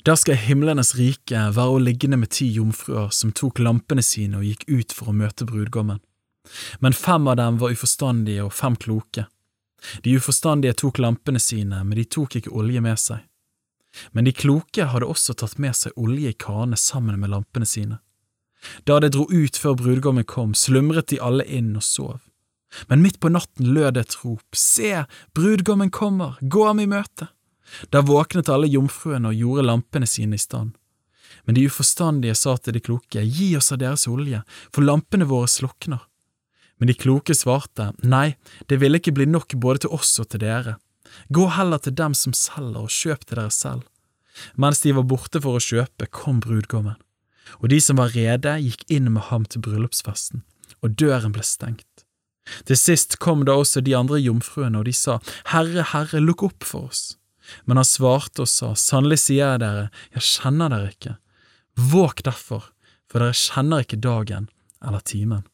Da skal himlenes rike være å liggende med ti jomfruer som tok lampene sine og gikk ut for å møte brudgommen. Men fem av dem var uforstandige og fem kloke. De uforstandige tok lampene sine, men de tok ikke olje med seg. Men de kloke hadde også tatt med seg olje i karene sammen med lampene sine. Da det dro ut før brudgommen kom, slumret de alle inn og sov. Men midt på natten lød det et rop, Se, brudgommen kommer, gå ham i møte! Da våknet alle jomfruene og gjorde lampene sine i stand. Men de uforstandige sa til de kloke, Gi oss av deres olje, for lampene våre slukner. Men de kloke svarte, Nei, det ville ikke bli nok både til oss og til dere. Gå heller til dem som selger, og kjøp til dere selv. Mens de var borte for å kjøpe, kom brudgommen. Og de som var rede, gikk inn med ham til bryllupsfesten, og døren ble stengt. Til sist kom da også de andre jomfruene, og de sa, Herre, Herre, lukk opp for oss. Men han svarte og sa, Sannelig sier jeg dere, jeg kjenner dere ikke. Våg derfor, for dere kjenner ikke dagen eller timen.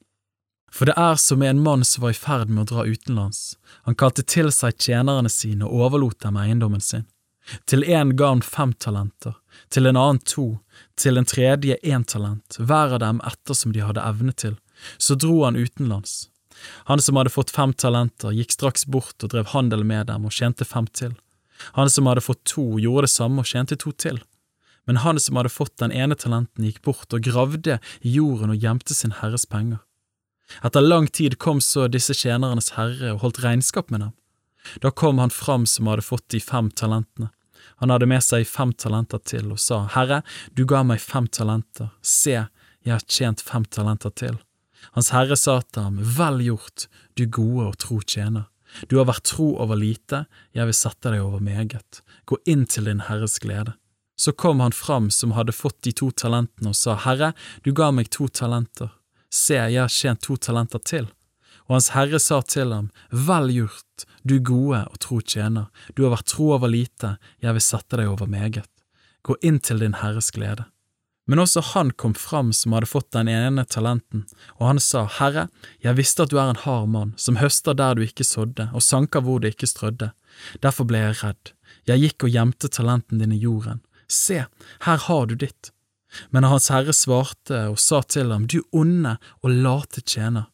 For det er som med en mann som var i ferd med å dra utenlands. Han kalte til seg tjenerne sine og overlot dem eiendommen sin. Til en ga han fem talenter, til en annen to, til en tredje én talent, hver av dem etter som de hadde evne til. Så dro han utenlands. Han som hadde fått fem talenter, gikk straks bort og drev handel med dem og tjente fem til. Han som hadde fått to, gjorde det samme og tjente to til. Men han som hadde fått den ene talenten, gikk bort og gravde i jorden og gjemte sin herres penger. Etter lang tid kom så disse tjenernes herre og holdt regnskap med dem. Da kom han fram som hadde fått de fem talentene. Han hadde med seg fem talenter til og sa, Herre, du ga meg fem talenter, se, jeg har tjent fem talenter til. Hans herre sa til ham, Vel gjort, du gode og tro tjener. Du har vært tro over lite, jeg vil sette deg over meget. Gå inn til din herres glede. Så kom han fram som hadde fått de to talentene og sa, Herre, du ga meg to talenter. Se, jeg har tjent to talenter til. Og hans herre sa til ham, Vel gjort, du gode og tro tjener, du har vært tro over lite, jeg vil sette deg over meget. Gå inn til din herres glede. Men også han kom fram som hadde fått den ene talenten, og han sa, Herre, jeg visste at du er en hard mann, som høster der du ikke sådde, og sanker hvor du ikke strødde. Derfor ble jeg redd. Jeg gikk og gjemte talenten din i jorden. Se, her har du ditt. Men hans herre svarte og sa til ham, Du onde og late tjener.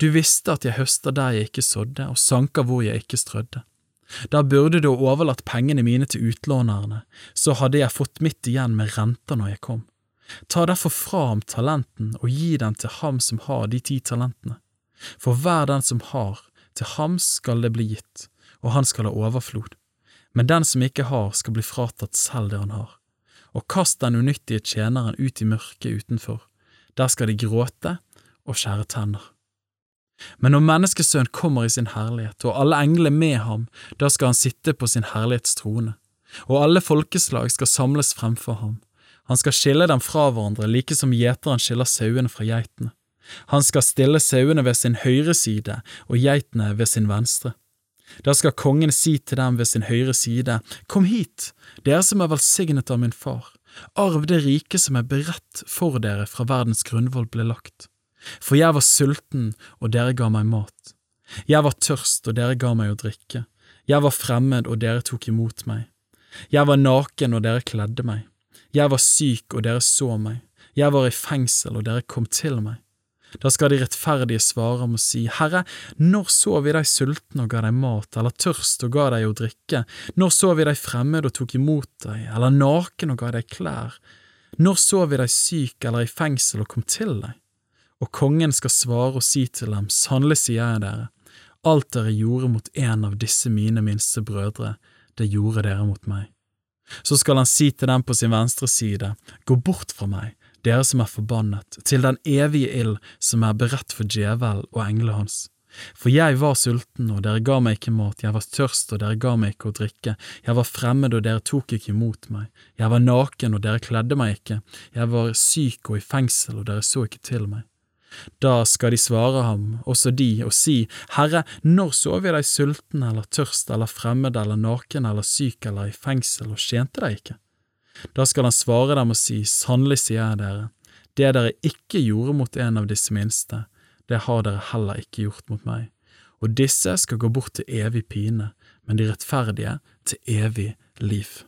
Du visste at jeg høster der jeg ikke sådde, og sanker hvor jeg ikke strødde. Da burde du overlatt pengene mine til utlånerne, så hadde jeg fått mitt igjen med renter når jeg kom. Ta derfor fra ham talenten og gi den til ham som har de ti talentene. For hver den som har, til ham skal det bli gitt, og han skal ha overflod. Men den som ikke har, skal bli fratatt selv det han har. Og kast den unyttige tjeneren ut i mørket utenfor. Der skal de gråte og skjære tenner. Men når Menneskesønnen kommer i sin herlighet, og alle englene med ham, da skal han sitte på sin herlighetstrone, og alle folkeslag skal samles fremfor ham han skal skille dem fra hverandre, like som gjeteren skiller sauene fra geitene. Han skal stille sauene ved sin høyre side og geitene ved sin venstre. Da skal kongen si til dem ved sin høyre side, Kom hit, dere som er velsignet av min far, arv det rike som er beredt for dere fra verdens grunnvoll ble lagt. For jeg var sulten, og dere ga meg mat. Jeg var tørst, og dere ga meg å drikke. Jeg var fremmed, og dere tok imot meg. Jeg var naken, og dere kledde meg. Jeg var syk, og dere så meg. Jeg var i fengsel, og dere kom til meg. Da skal de rettferdige svare om å si, Herre, når så vi deg sulten og ga deg mat, eller tørst og ga deg å drikke, når så vi deg fremmed og tok imot deg, eller naken og ga deg klær, når så vi deg syk eller i fengsel og kom til deg? Og kongen skal svare og si til dem, sannelig sier jeg dere, alt dere gjorde mot en av disse mine minste brødre, det gjorde dere mot meg. Så skal han si til dem på sin venstre side, Gå bort fra meg, dere som er forbannet, til den evige ild som er beredt for djevel og englene hans. For jeg var sulten, og dere ga meg ikke mat, jeg var tørst, og dere ga meg ikke å drikke, jeg var fremmed, og dere tok ikke imot meg, jeg var naken, og dere kledde meg ikke, jeg var syk og i fengsel, og dere så ikke til meg. Da skal de svare ham, også de, og si, Herre, når så vi deg sulten eller tørst eller fremmed eller naken eller syk eller i fengsel og tjente deg ikke? Da skal han svare dem og si, Sannelig sier jeg dere, det dere ikke gjorde mot en av disse minste, det har dere heller ikke gjort mot meg. Og disse skal gå bort til evig pine, men de rettferdige til evig liv.